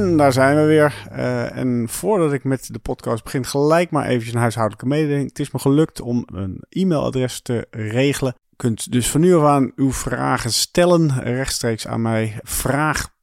En daar zijn we weer. Uh, en voordat ik met de podcast begin, gelijk maar eventjes een huishoudelijke mededeling. Het is me gelukt om een e-mailadres te regelen. Kunt dus van nu af aan uw vragen stellen rechtstreeks aan mij. Vraag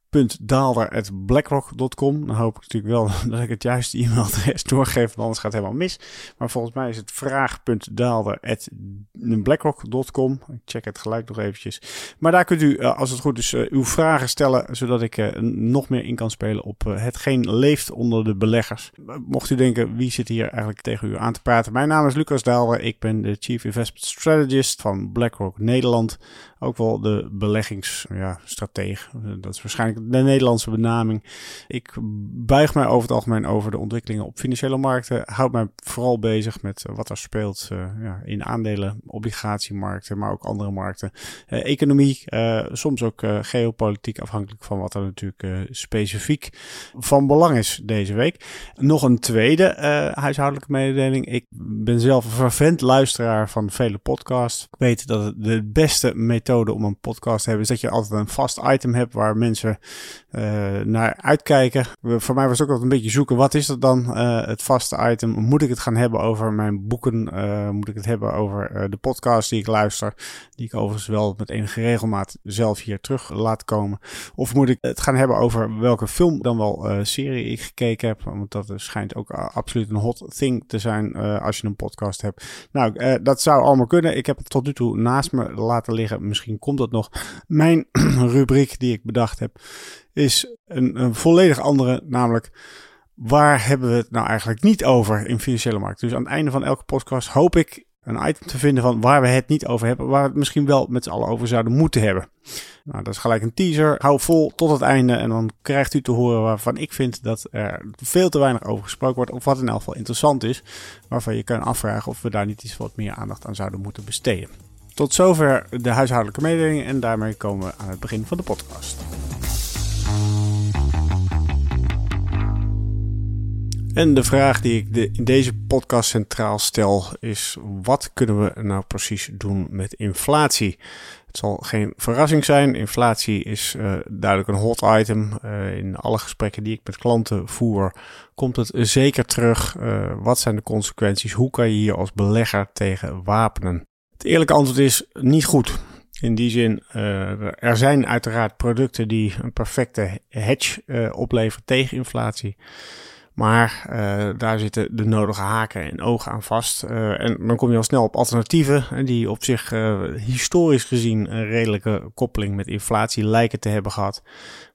blackrock.com. Dan hoop ik natuurlijk wel dat ik het juiste e-mailadres doorgeef, want anders gaat het helemaal mis. Maar volgens mij is het vraag.daalder.blackrock.com. Ik check het gelijk nog eventjes. Maar daar kunt u, eh, als het goed is, eh, uw vragen stellen, zodat ik eh, nog meer in kan spelen op hetgeen leeft onder de beleggers. Mocht u denken, wie zit hier eigenlijk tegen u aan te praten? Mijn naam is Lucas Daalder. Ik ben de Chief Investment Strategist van BlackRock Nederland. Ook wel de beleggingsstrateeg. Ja, dat is waarschijnlijk de Nederlandse benaming. Ik buig mij over het algemeen over de ontwikkelingen op financiële markten. Houd mij vooral bezig met wat er speelt uh, ja, in aandelen, obligatiemarkten, maar ook andere markten. Uh, economie, soms ook geopolitiek, afhankelijk van wat er natuurlijk specifiek van belang is deze week. Nog een tweede huishoudelijke mededeling. Ik ben zelf een fervent luisteraar van vele podcasts. Ik weet dat de beste methode om een podcast te hebben, is dat je altijd een vast item hebt waar mensen naar uitkijken. Voor mij was het ook altijd een beetje zoeken, wat is dat dan, uh, het vaste item? Moet ik het gaan hebben over mijn boeken? Uh, moet ik het hebben over de podcast die ik luister? Die ik overigens wel met enige regelmaat zelf hier terug laat komen. Of moet ik het gaan hebben over welke film dan wel serie ik gekeken heb? Want dat schijnt ook absoluut een hot thing te zijn als je een podcast hebt. Nou, dat zou allemaal kunnen. Ik heb het tot nu toe naast me laten liggen. Misschien komt dat nog. Mijn rubriek die ik bedacht heb is een, een volledig andere, namelijk waar hebben we het nou eigenlijk niet over in financiële markten. Dus aan het einde van elke podcast hoop ik een item te vinden van waar we het niet over hebben, waar we het misschien wel met z'n allen over zouden moeten hebben. Nou, dat is gelijk een teaser. Hou vol tot het einde en dan krijgt u te horen waarvan ik vind dat er veel te weinig over gesproken wordt, of wat in elk geval interessant is, waarvan je kan afvragen of we daar niet iets wat meer aandacht aan zouden moeten besteden. Tot zover de huishoudelijke mededelingen en daarmee komen we aan het begin van de podcast. En de vraag die ik in deze podcast centraal stel is: wat kunnen we nou precies doen met inflatie? Het zal geen verrassing zijn. Inflatie is uh, duidelijk een hot item. Uh, in alle gesprekken die ik met klanten voer, komt het zeker terug. Uh, wat zijn de consequenties? Hoe kan je hier als belegger tegen wapenen? Het eerlijke antwoord is niet goed. In die zin, er zijn uiteraard producten die een perfecte hedge opleveren tegen inflatie. Maar uh, daar zitten de nodige haken en ogen aan vast. en dan kom je al snel op alternatieven die op zich historisch gezien een redelijke koppeling met inflatie lijken te hebben gehad.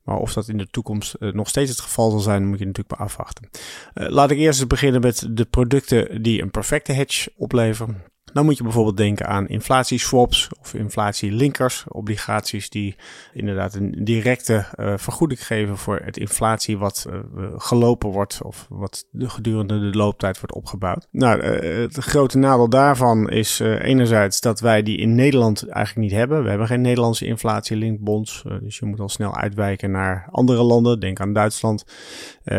Maar of dat in de toekomst nog steeds het geval zal zijn, moet je natuurlijk maar afwachten. laat ik eerst eens beginnen met de producten die een perfecte hedge opleveren. Dan moet je bijvoorbeeld denken aan inflatieswaps of inflatielinkers, obligaties die inderdaad een directe uh, vergoeding geven voor het inflatie wat uh, gelopen wordt of wat gedurende de looptijd wordt opgebouwd. Nou, uh, het grote nadeel daarvan is enerzijds dat wij die in Nederland eigenlijk niet hebben. We hebben geen Nederlandse inflatielinkbonds, dus je moet al snel uitwijken naar andere landen, denk aan Duitsland.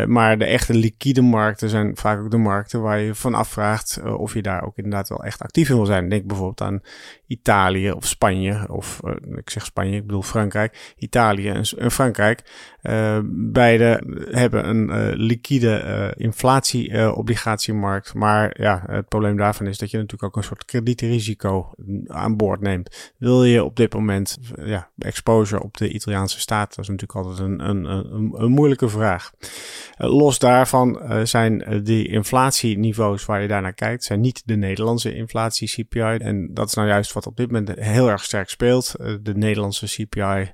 maar de echte liquide markten zijn vaak ook de markten waar je van afvraagt of je daar ook inderdaad wel echt actief wil zijn. Denk bijvoorbeeld aan Italië of Spanje, of uh, ik zeg Spanje, ik bedoel Frankrijk, Italië en Frankrijk. Uh, beide hebben een uh, liquide inflatie-obligatiemarkt. maar ja, het probleem daarvan is dat je natuurlijk ook een soort kredietrisico aan boord neemt. Wil je op dit moment ja, exposure op de Italiaanse staat? Dat is natuurlijk altijd een, een, een, een moeilijke vraag. los daarvan zijn die inflatieniveaus waar je daarnaar kijkt, zijn niet de Nederlandse inflatie CPI. En dat is nou juist wat op dit moment heel erg sterk speelt. Eh, de Nederlandse CPI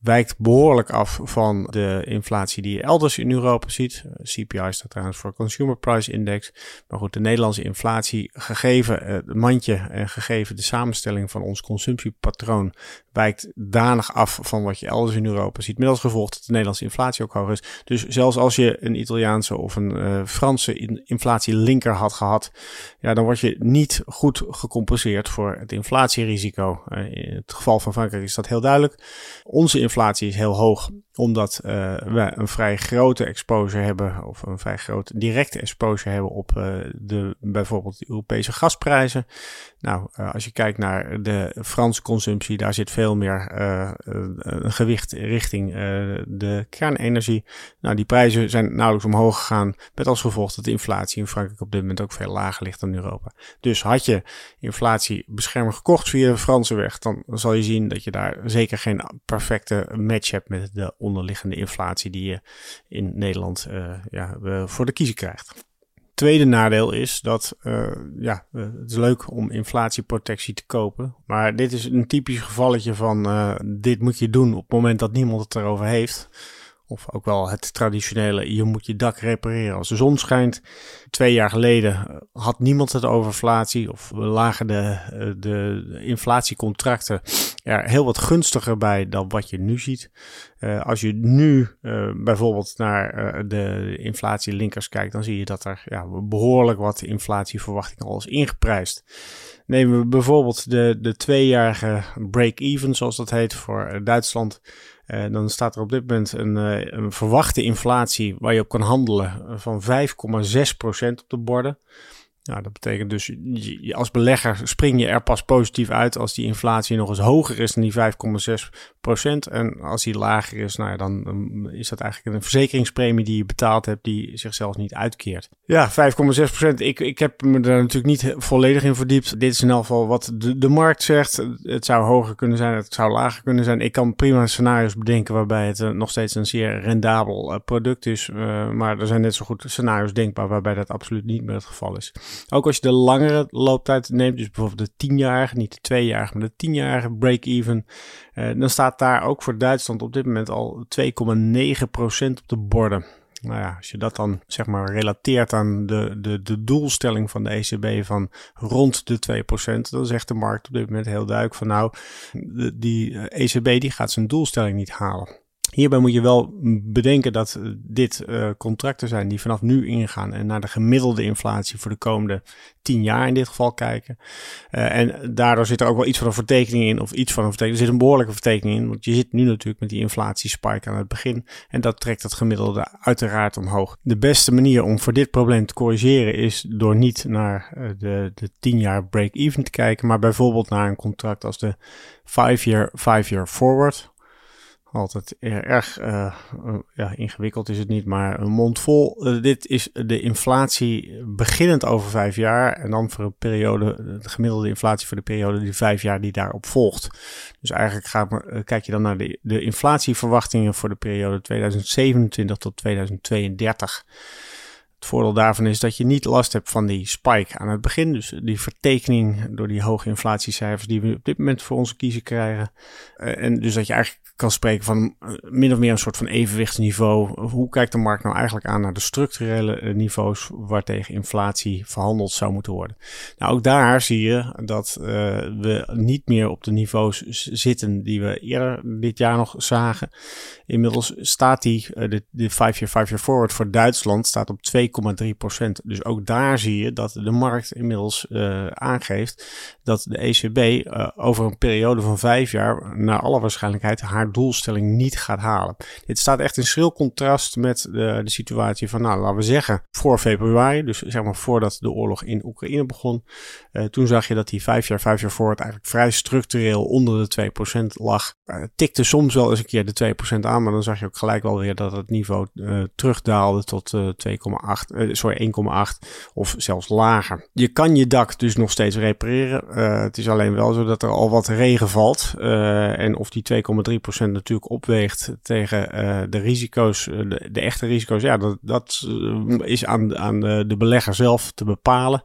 wijkt behoorlijk af van de inflatie die je elders in Europa ziet. Eh, CPI staat trouwens voor Consumer Price Index. Maar goed, de Nederlandse inflatie, gegeven het mandje en gegeven de samenstelling van ons consumptiepatroon, wijkt danig af van wat je elders in Europa ziet. Met als gevolg dat de Nederlandse inflatie ook hoog is. Dus zelfs als je een Italiaanse of een uh, Franse inflatielinker had gehad, ja, dan word je niet goed gecompenseerd voor het inflatierisico. In het geval van Frankrijk is dat heel duidelijk. Onze inflatie is heel hoog omdat uh, we een vrij grote exposure hebben, of een vrij grote directe exposure hebben op uh, de, bijvoorbeeld de Europese gasprijzen. Nou, uh, als je kijkt naar de Franse consumptie, daar zit veel meer gewicht richting de kernenergie. Nou, die prijzen zijn nauwelijks omhoog gegaan, met als gevolg dat de inflatie in Frankrijk op dit moment ook veel lager ligt dan Europa. Dus had je inflatiebeschermer gekocht via de Franse weg, dan zal je zien dat je daar zeker geen perfecte match hebt met de onderliggende inflatie die je in Nederland uh, ja, voor de kiezer krijgt. Tweede nadeel is dat uh, ja, het is leuk om inflatieprotectie te kopen. Maar dit is een typisch gevalletje van dit moet je doen op het moment dat niemand het erover heeft. Of ook wel het traditionele, je moet je dak repareren als de zon schijnt. Twee jaar geleden eh, had niemand het over inflatie. Of lagen de, eh, de inflatiecontracten er heel wat gunstiger bij dan wat je nu ziet. Uh, als je nu uh, bijvoorbeeld naar uh, de inflatielinkers kijkt, dan zie je dat er ja, behoorlijk wat inflatieverwachting al is ingeprijsd. Nemen we bijvoorbeeld de, de tweejarige break-even, zoals dat heet, voor Duitsland. Dan staat er op dit moment een, een verwachte inflatie waar je op kan handelen van 5,6% op de borden. Nou, dat betekent dus, als belegger spring je er pas positief uit als die inflatie nog eens hoger is dan die 5,6 procent. En als die lager is, nou ja, dan is dat eigenlijk een verzekeringspremie die je betaald hebt, die zichzelf niet uitkeert. Ja, 5,6 procent. Ik, ik heb me daar natuurlijk niet volledig in verdiept. Dit is in elk geval wat de, de markt zegt. Het zou hoger kunnen zijn, het zou lager kunnen zijn. Ik kan prima scenario's bedenken waarbij het uh, nog steeds een zeer rendabel uh, product is. Uh, maar er zijn net zo goed scenario's denkbaar waarbij dat absoluut niet meer het geval is. Ook als je de langere looptijd neemt, dus bijvoorbeeld de 10-jarige, niet de 2-jarige, maar de 10-jarige break-even, dan staat daar ook voor Duitsland op dit moment al 2,9% op de borden. Nou ja, als je dat dan zeg maar relateert aan de, de, de doelstelling van de ECB van rond de 2%, dan zegt de markt op dit moment heel duidelijk van nou, die ECB die gaat zijn doelstelling niet halen. Hierbij moet je wel bedenken dat eh, dit uh, contracten zijn die vanaf nu ingaan en naar de gemiddelde inflatie voor de komende 10 jaar in dit geval kijken. Uh, en daardoor zit er ook wel iets van een vertekening in, of iets van een vertekening. Er zit een behoorlijke vertekening in, want je zit nu natuurlijk met die inflatiespike aan het begin en dat trekt het gemiddelde uiteraard omhoog. De beste manier om voor dit probleem te corrigeren is door niet naar de, de 10 jaar break-even te kijken, maar bijvoorbeeld naar een contract als de 5-year 5-year forward altijd erg uh, ja, ingewikkeld is het niet, maar een mond vol. Uh, dit is de inflatie beginnend over vijf jaar en dan voor een periode, de gemiddelde inflatie voor de periode die vijf jaar die daarop volgt. Dus eigenlijk uh, kijk je dan naar de, de inflatieverwachtingen voor de periode 2027 tot 2032. Het voordeel daarvan is dat je niet last hebt van die spike aan het begin. Dus die vertekening door die hoge inflatiecijfers die we op dit moment voor onze kiezen krijgen. En dus dat je eigenlijk kan spreken van uh, min of meer een soort van evenwichtsniveau. Hoe kijkt de markt nou eigenlijk aan naar de structurele uh, niveaus waartegen inflatie verhandeld zou moeten worden? Nou, ook daar zie je dat we niet meer op de niveaus zitten die we eerder dit jaar nog zagen. Inmiddels staat die, de, de 5-year 5-year forward voor Duitsland staat op 2 2,3% Dus ook daar zie je dat de markt inmiddels aangeeft dat de ECB over een periode van vijf jaar naar alle waarschijnlijkheid haar doelstelling niet gaat halen. Dit staat echt in schril contrast met de, de situatie van, nou laten we zeggen, voor februari, dus zeg maar voordat de oorlog in Oekraïne begon. Uh, toen zag je dat die vijf jaar, vijf jaar voor het eigenlijk vrij structureel onder de 2% lag. tikte soms wel eens een keer de 2% aan, maar dan zag je ook gelijk wel weer dat het niveau terugdaalde tot 2,8 uh, sorry, 1,8 of zelfs lager. Je kan je dak dus nog steeds repareren. Het is alleen wel zo dat er al wat regen valt. En of die 2,3% natuurlijk opweegt tegen de risico's, de, de, echte risico's, ja, dat, dat is aan, aan de, belegger zelf te bepalen.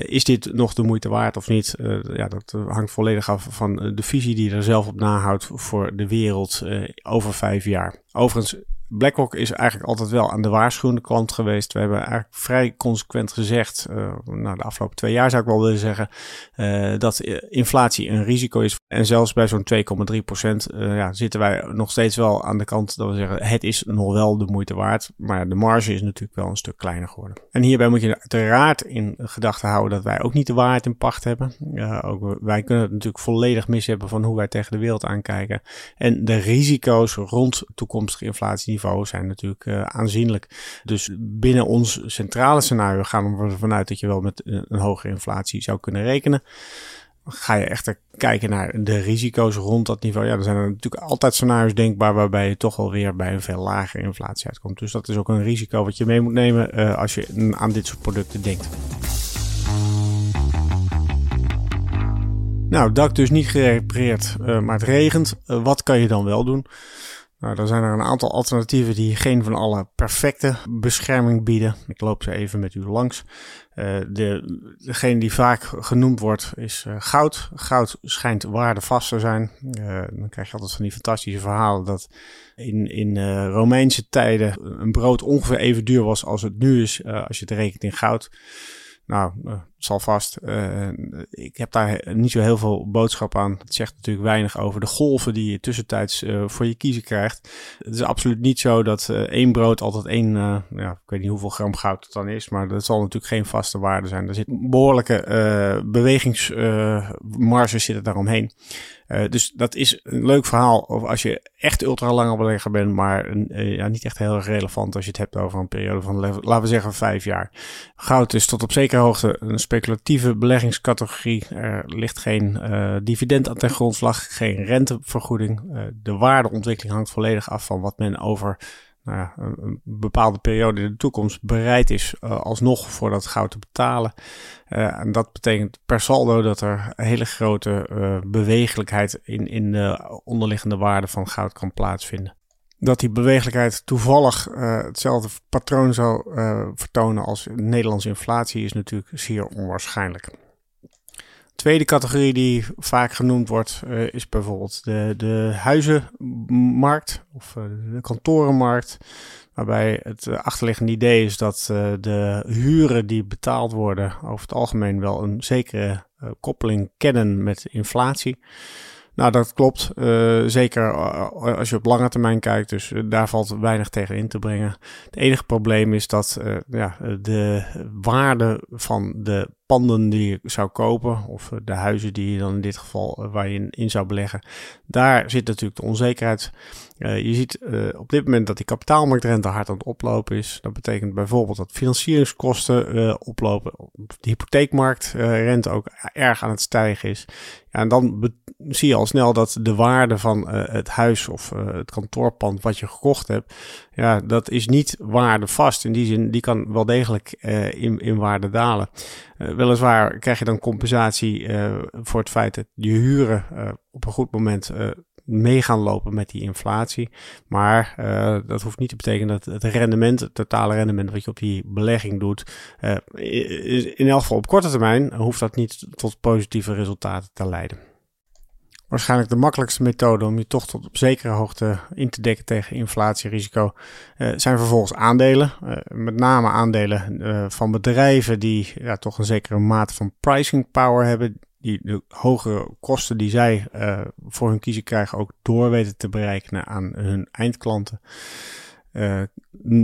Is dit nog de moeite waard of niet? Ja, dat hangt volledig af van de visie die je er zelf op nahoudt voor de wereld over vijf jaar. Overigens BlackRock is eigenlijk altijd wel aan de waarschuwende kant geweest. We hebben eigenlijk vrij consequent gezegd, uh, nou de afgelopen twee jaar zou ik wel willen zeggen, uh, dat inflatie een risico is. En zelfs bij zo'n 2,3 procent uh, ja, zitten wij nog steeds wel aan de kant dat we zeggen, het is nog wel de moeite waard. Maar de marge is natuurlijk wel een stuk kleiner geworden. En hierbij moet je uiteraard in gedachten houden dat wij ook niet de waarheid in pacht hebben. ook, wij kunnen het natuurlijk volledig mis hebben van hoe wij tegen de wereld aankijken. En de risico's rond toekomstige zijn natuurlijk uh, aanzienlijk. Dus binnen ons centrale scenario gaan we ervan uit dat je wel met een hogere inflatie zou kunnen rekenen. Ga je echter kijken naar de risico's rond dat niveau, ja, dan zijn er natuurlijk altijd scenario's denkbaar waarbij je toch wel weer bij een veel lagere inflatie uitkomt. Dus dat is ook een risico wat je mee moet nemen uh, als je aan dit soort producten denkt. Nou, dak dus niet gerepareerd, maar het regent. Wat kan je dan wel doen? Nou, dan zijn er een aantal alternatieven die geen van alle perfecte bescherming bieden. Ik loop ze even met u langs. Uh, de, degene die vaak genoemd wordt is goud. Goud schijnt waardevast te zijn. dan krijg je altijd van die fantastische verhalen dat in, in Romeinse tijden een brood ongeveer even duur was als het nu is als je het rekent in goud. Nou, zal vast. Uh, ik heb daar niet zo heel veel boodschap aan. Het zegt natuurlijk weinig over de golven die je tussentijds uh, voor je kiezen krijgt. Het is absoluut niet zo dat één brood altijd één, ja, ik weet niet hoeveel gram goud het dan is, maar dat zal natuurlijk geen vaste waarde zijn. Er zit behoorlijke bewegingsmarges zitten daaromheen. Dus dat is een leuk verhaal of als je echt ultra lang belegger bent, maar ja, niet echt heel erg relevant als je het hebt over een periode van, laten we zeggen, vijf jaar. Goud is tot op zekere hoogte een speculatieve beleggingscategorie. Er ligt geen uh, dividend aan ten grondslag, geen rentevergoeding. de waardeontwikkeling hangt volledig af van wat men over nou een bepaalde periode in de toekomst bereid is uh, alsnog voor dat goud te betalen. En dat betekent per saldo dat er hele grote bewegelijkheid in, in de onderliggende waarde van goud kan plaatsvinden. Dat die bewegelijkheid toevallig hetzelfde patroon zou vertonen als Nederlandse inflatie is natuurlijk zeer onwaarschijnlijk. Tweede categorie die vaak genoemd wordt uh, is bijvoorbeeld de, de huizenmarkt of de kantorenmarkt. Waarbij het achterliggende idee is dat de huren die betaald worden over het algemeen wel een zekere koppeling kennen met inflatie. Nou, dat klopt. Uh, zeker als je op lange termijn kijkt. Dus daar valt weinig tegen in te brengen. Het enige probleem is dat ja, de waarde van de panden die je zou kopen, of de huizen die je dan in dit geval eh, waar je in, zou beleggen, daar zit natuurlijk de onzekerheid. Je ziet op dit moment dat die kapitaalmarktrente hard aan het oplopen is. Dat betekent bijvoorbeeld dat financieringskosten oplopen, de hypotheekmarktrente ook erg aan het stijgen is. Ja, en dan zie je al snel dat de waarde van het huis of het kantoorpand wat je gekocht hebt, ja, dat is niet waardevast. In die zin, die kan wel degelijk in, in waarde dalen. Weliswaar krijg je dan compensatie voor het feit dat je huren op een goed moment mee gaan lopen met die inflatie. Maar dat hoeft niet te betekenen dat het rendement, het totale rendement wat je op die belegging doet, in elk geval op korte termijn, hoeft dat niet tot positieve resultaten te leiden waarschijnlijk de makkelijkste methode om je toch tot op zekere hoogte in te dekken tegen inflatierisico uh, zijn vervolgens aandelen. Uh, met name aandelen uh, van bedrijven die ja, toch een zekere mate van pricing power hebben. Die de hogere kosten die zij voor hun kiezer krijgen ook door weten te berekenen aan hun eindklanten. Uh,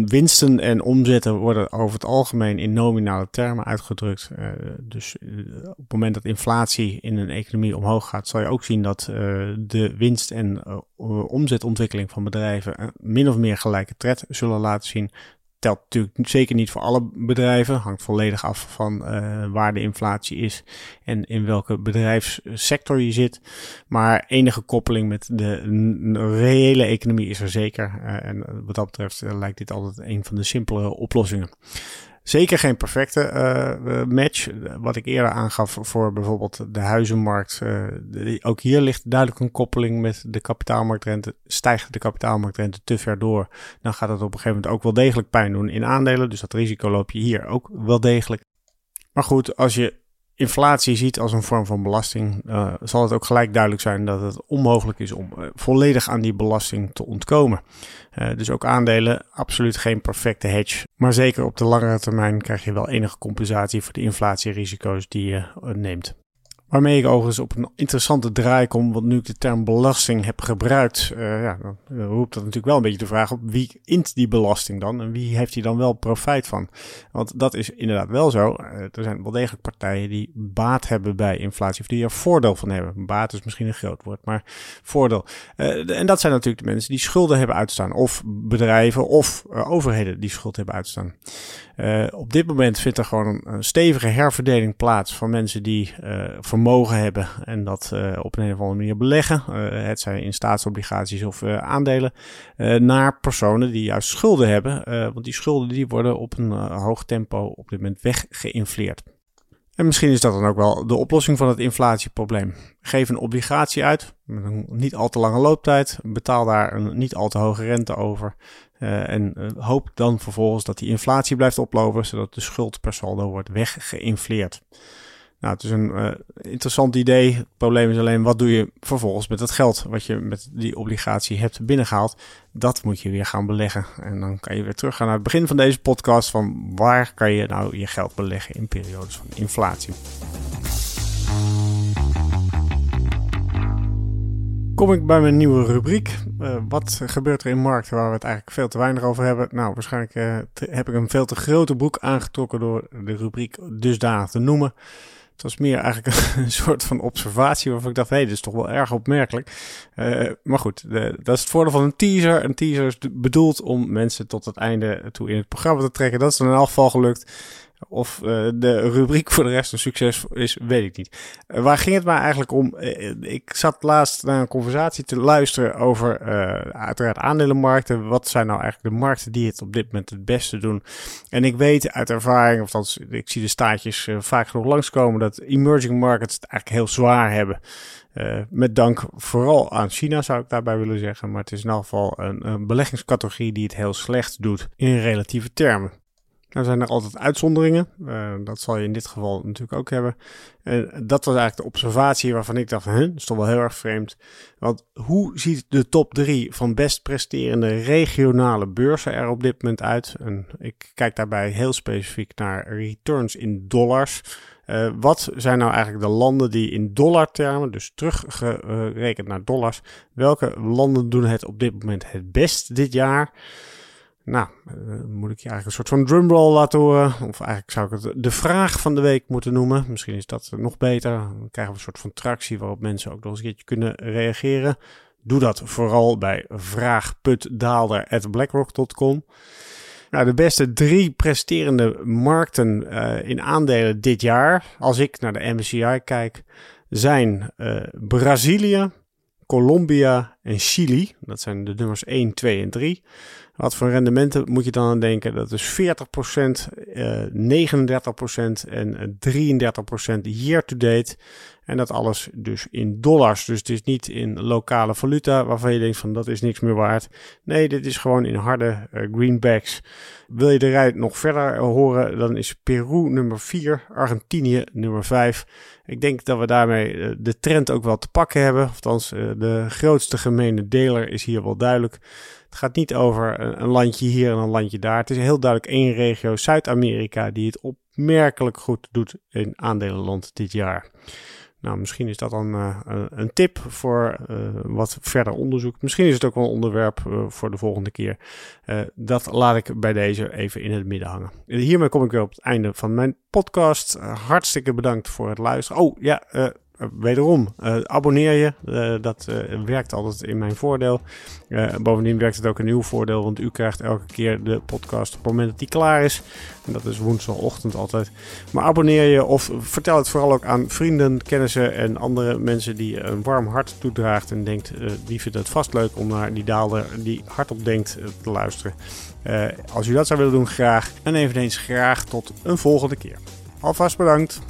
winsten en omzetten worden over het algemeen in nominale termen uitgedrukt. Uh, dus uh, op het moment dat inflatie in een economie omhoog gaat, zal je ook zien dat de winst- en omzetontwikkeling van bedrijven min of meer gelijke tred zullen laten zien telt natuurlijk zeker niet voor alle bedrijven. Hangt volledig af van uh, waar de inflatie is en in welke bedrijfssector je zit. Maar enige koppeling met de reële economie is er zeker. Uh, en wat dat betreft uh, lijkt dit altijd een van de simpelere oplossingen. Zeker geen perfecte uh, match. Wat ik eerder aangaf voor bijvoorbeeld de huizenmarkt. Uh, ook hier ligt duidelijk een koppeling met de kapitaalmarktrente. Stijgt de kapitaalmarktrente te ver door, dan gaat het op een gegeven moment ook wel degelijk pijn doen in aandelen. Dus dat risico loop je hier ook wel degelijk. Maar goed, als je inflatie ziet als een vorm van belasting, uh, zal het ook gelijk duidelijk zijn dat het onmogelijk is om uh, volledig aan die belasting te ontkomen. Uh, dus ook aandelen, absoluut geen perfecte hedge. Maar zeker op de langere termijn krijg je wel enige compensatie voor de inflatierisico's die je neemt. Waarmee ik overigens op een interessante draai kom, want nu ik de term belasting heb gebruikt, uh, ja, dan roept dat natuurlijk wel een beetje de vraag op wie int die belasting dan en wie heeft hier dan wel profijt van? Want dat is inderdaad wel zo. Uh, er zijn wel degelijk partijen die baat hebben bij inflatie of die er voordeel van hebben. Baat is misschien een groot woord, maar voordeel. En dat zijn natuurlijk de mensen die schulden hebben uitstaan, of bedrijven of overheden die schuld hebben uitstaan. Op dit moment vindt er gewoon een, stevige herverdeling plaats van mensen die vermogen hebben en dat uh, op een of andere manier beleggen, het zij in staatsobligaties of aandelen, naar personen die juist schulden hebben. want die schulden die worden op een hoog tempo op dit moment weggeïnfleerd. En misschien is dat dan ook wel de oplossing van het inflatieprobleem. Geef een obligatie uit met een niet al te lange looptijd, betaal daar een niet al te hoge rente over en hoop dan vervolgens dat die inflatie blijft oplopen, zodat de schuld per saldo wordt weggeïnfleerd. Nou, het is een uh, interessant idee. Het probleem is alleen, wat doe je vervolgens met het geld wat je met die obligatie hebt binnengehaald? Dat moet je weer gaan beleggen. En dan kan je weer teruggaan naar het begin van deze podcast van waar kan je nou je geld beleggen in periodes van inflatie. Kom ik bij mijn nieuwe rubriek. Uh, wat gebeurt er in markten waar we het eigenlijk veel te weinig over hebben? Nou, waarschijnlijk uh, heb ik een veel te grote boek aangetrokken door de rubriek dusdanig te noemen. Het was meer eigenlijk een soort van observatie waarvan ik dacht, hé, hey, dit is toch wel erg opmerkelijk. Uh, maar goed, dat is het voordeel van een teaser. Een teaser is bedoeld om mensen tot het einde toe in het programma te trekken. Dat is in elk geval gelukt. Of uh, de rubriek voor de rest een succes is, weet ik niet. Uh, waar ging het maar eigenlijk om? Uh, ik zat laatst naar een conversatie te luisteren over uiteraard aandelenmarkten. Wat zijn nou eigenlijk de markten die het op dit moment het beste doen? En ik weet uit ervaring, of althans, ik zie de staatjes vaak genoeg langskomen, dat emerging markets het eigenlijk heel zwaar hebben. Uh, met dank vooral aan China zou ik daarbij willen zeggen. Maar het is in elk geval een, een beleggingscategorie die het heel slecht doet in relatieve termen. Er zijn er altijd uitzonderingen. Uh, dat zal je in dit geval natuurlijk ook hebben. En dat was eigenlijk de observatie waarvan ik dacht, huh, dat is toch wel heel erg vreemd. Want hoe ziet de top 3 van best presterende regionale beurzen er op dit moment uit? En ik kijk daarbij heel specifiek naar returns in dollars. Uh, wat zijn nou eigenlijk de landen die in dollartermen, dus teruggerekend naar dollars, welke landen doen het op dit moment het best dit jaar? Nou, uh, moet ik je eigenlijk een soort van drumroll laten horen. Of eigenlijk zou ik het de vraag van de week moeten noemen. Misschien is dat nog beter. Dan krijgen we een soort van tractie waarop mensen ook nog eens een keertje kunnen reageren. Doe dat vooral bij vraag.daalder.blackrock.com. Nou, de beste drie presterende markten uh, in aandelen dit jaar, als ik naar de MSCI kijk, zijn uh, Brazilië, Colombia en Chili. Dat zijn de nummers 1, 2 en 3. Wat voor rendementen moet je dan denken? Dat is 40%, uh, 39% en 33% year to date. En dat alles dus in dollars. Dus het is niet in lokale valuta waarvan je denkt van dat is niks meer waard. Nee, dit is gewoon in harde uh, greenbacks. Wil je de rij nog verder horen, dan is Peru nummer 4, Argentinië nummer 5. Ik denk dat we daarmee de trend ook wel te pakken hebben. Althans, uh, de grootste gemene deler is hier wel duidelijk. Het gaat niet over een, landje hier en een landje daar. Het is heel duidelijk één regio, Zuid-Amerika, die het opmerkelijk goed doet in aandelenland dit jaar. Nou, misschien is dat dan uh, een tip voor uh, wat verder onderzoek. Misschien is het ook wel een onderwerp uh, voor de volgende keer. dat laat ik bij deze even in het midden hangen. Hiermee kom ik weer op het einde van mijn podcast. hartstikke bedankt voor het luisteren. Oh ja, eh, wederom, uh, abonneer je. Uh, dat werkt altijd in mijn voordeel. bovendien werkt het ook in uw voordeel, want u krijgt elke keer de podcast op het moment dat die klaar is. En dat is woensdagochtend altijd. Maar abonneer je of vertel het vooral ook aan vrienden, kennissen en andere mensen die een warm hart toedraagt. En denkt, die vinden het vast leuk om naar die daalder die hardop denkt te luisteren. als u dat zou willen doen, graag. En eveneens graag tot een volgende keer. Alvast bedankt.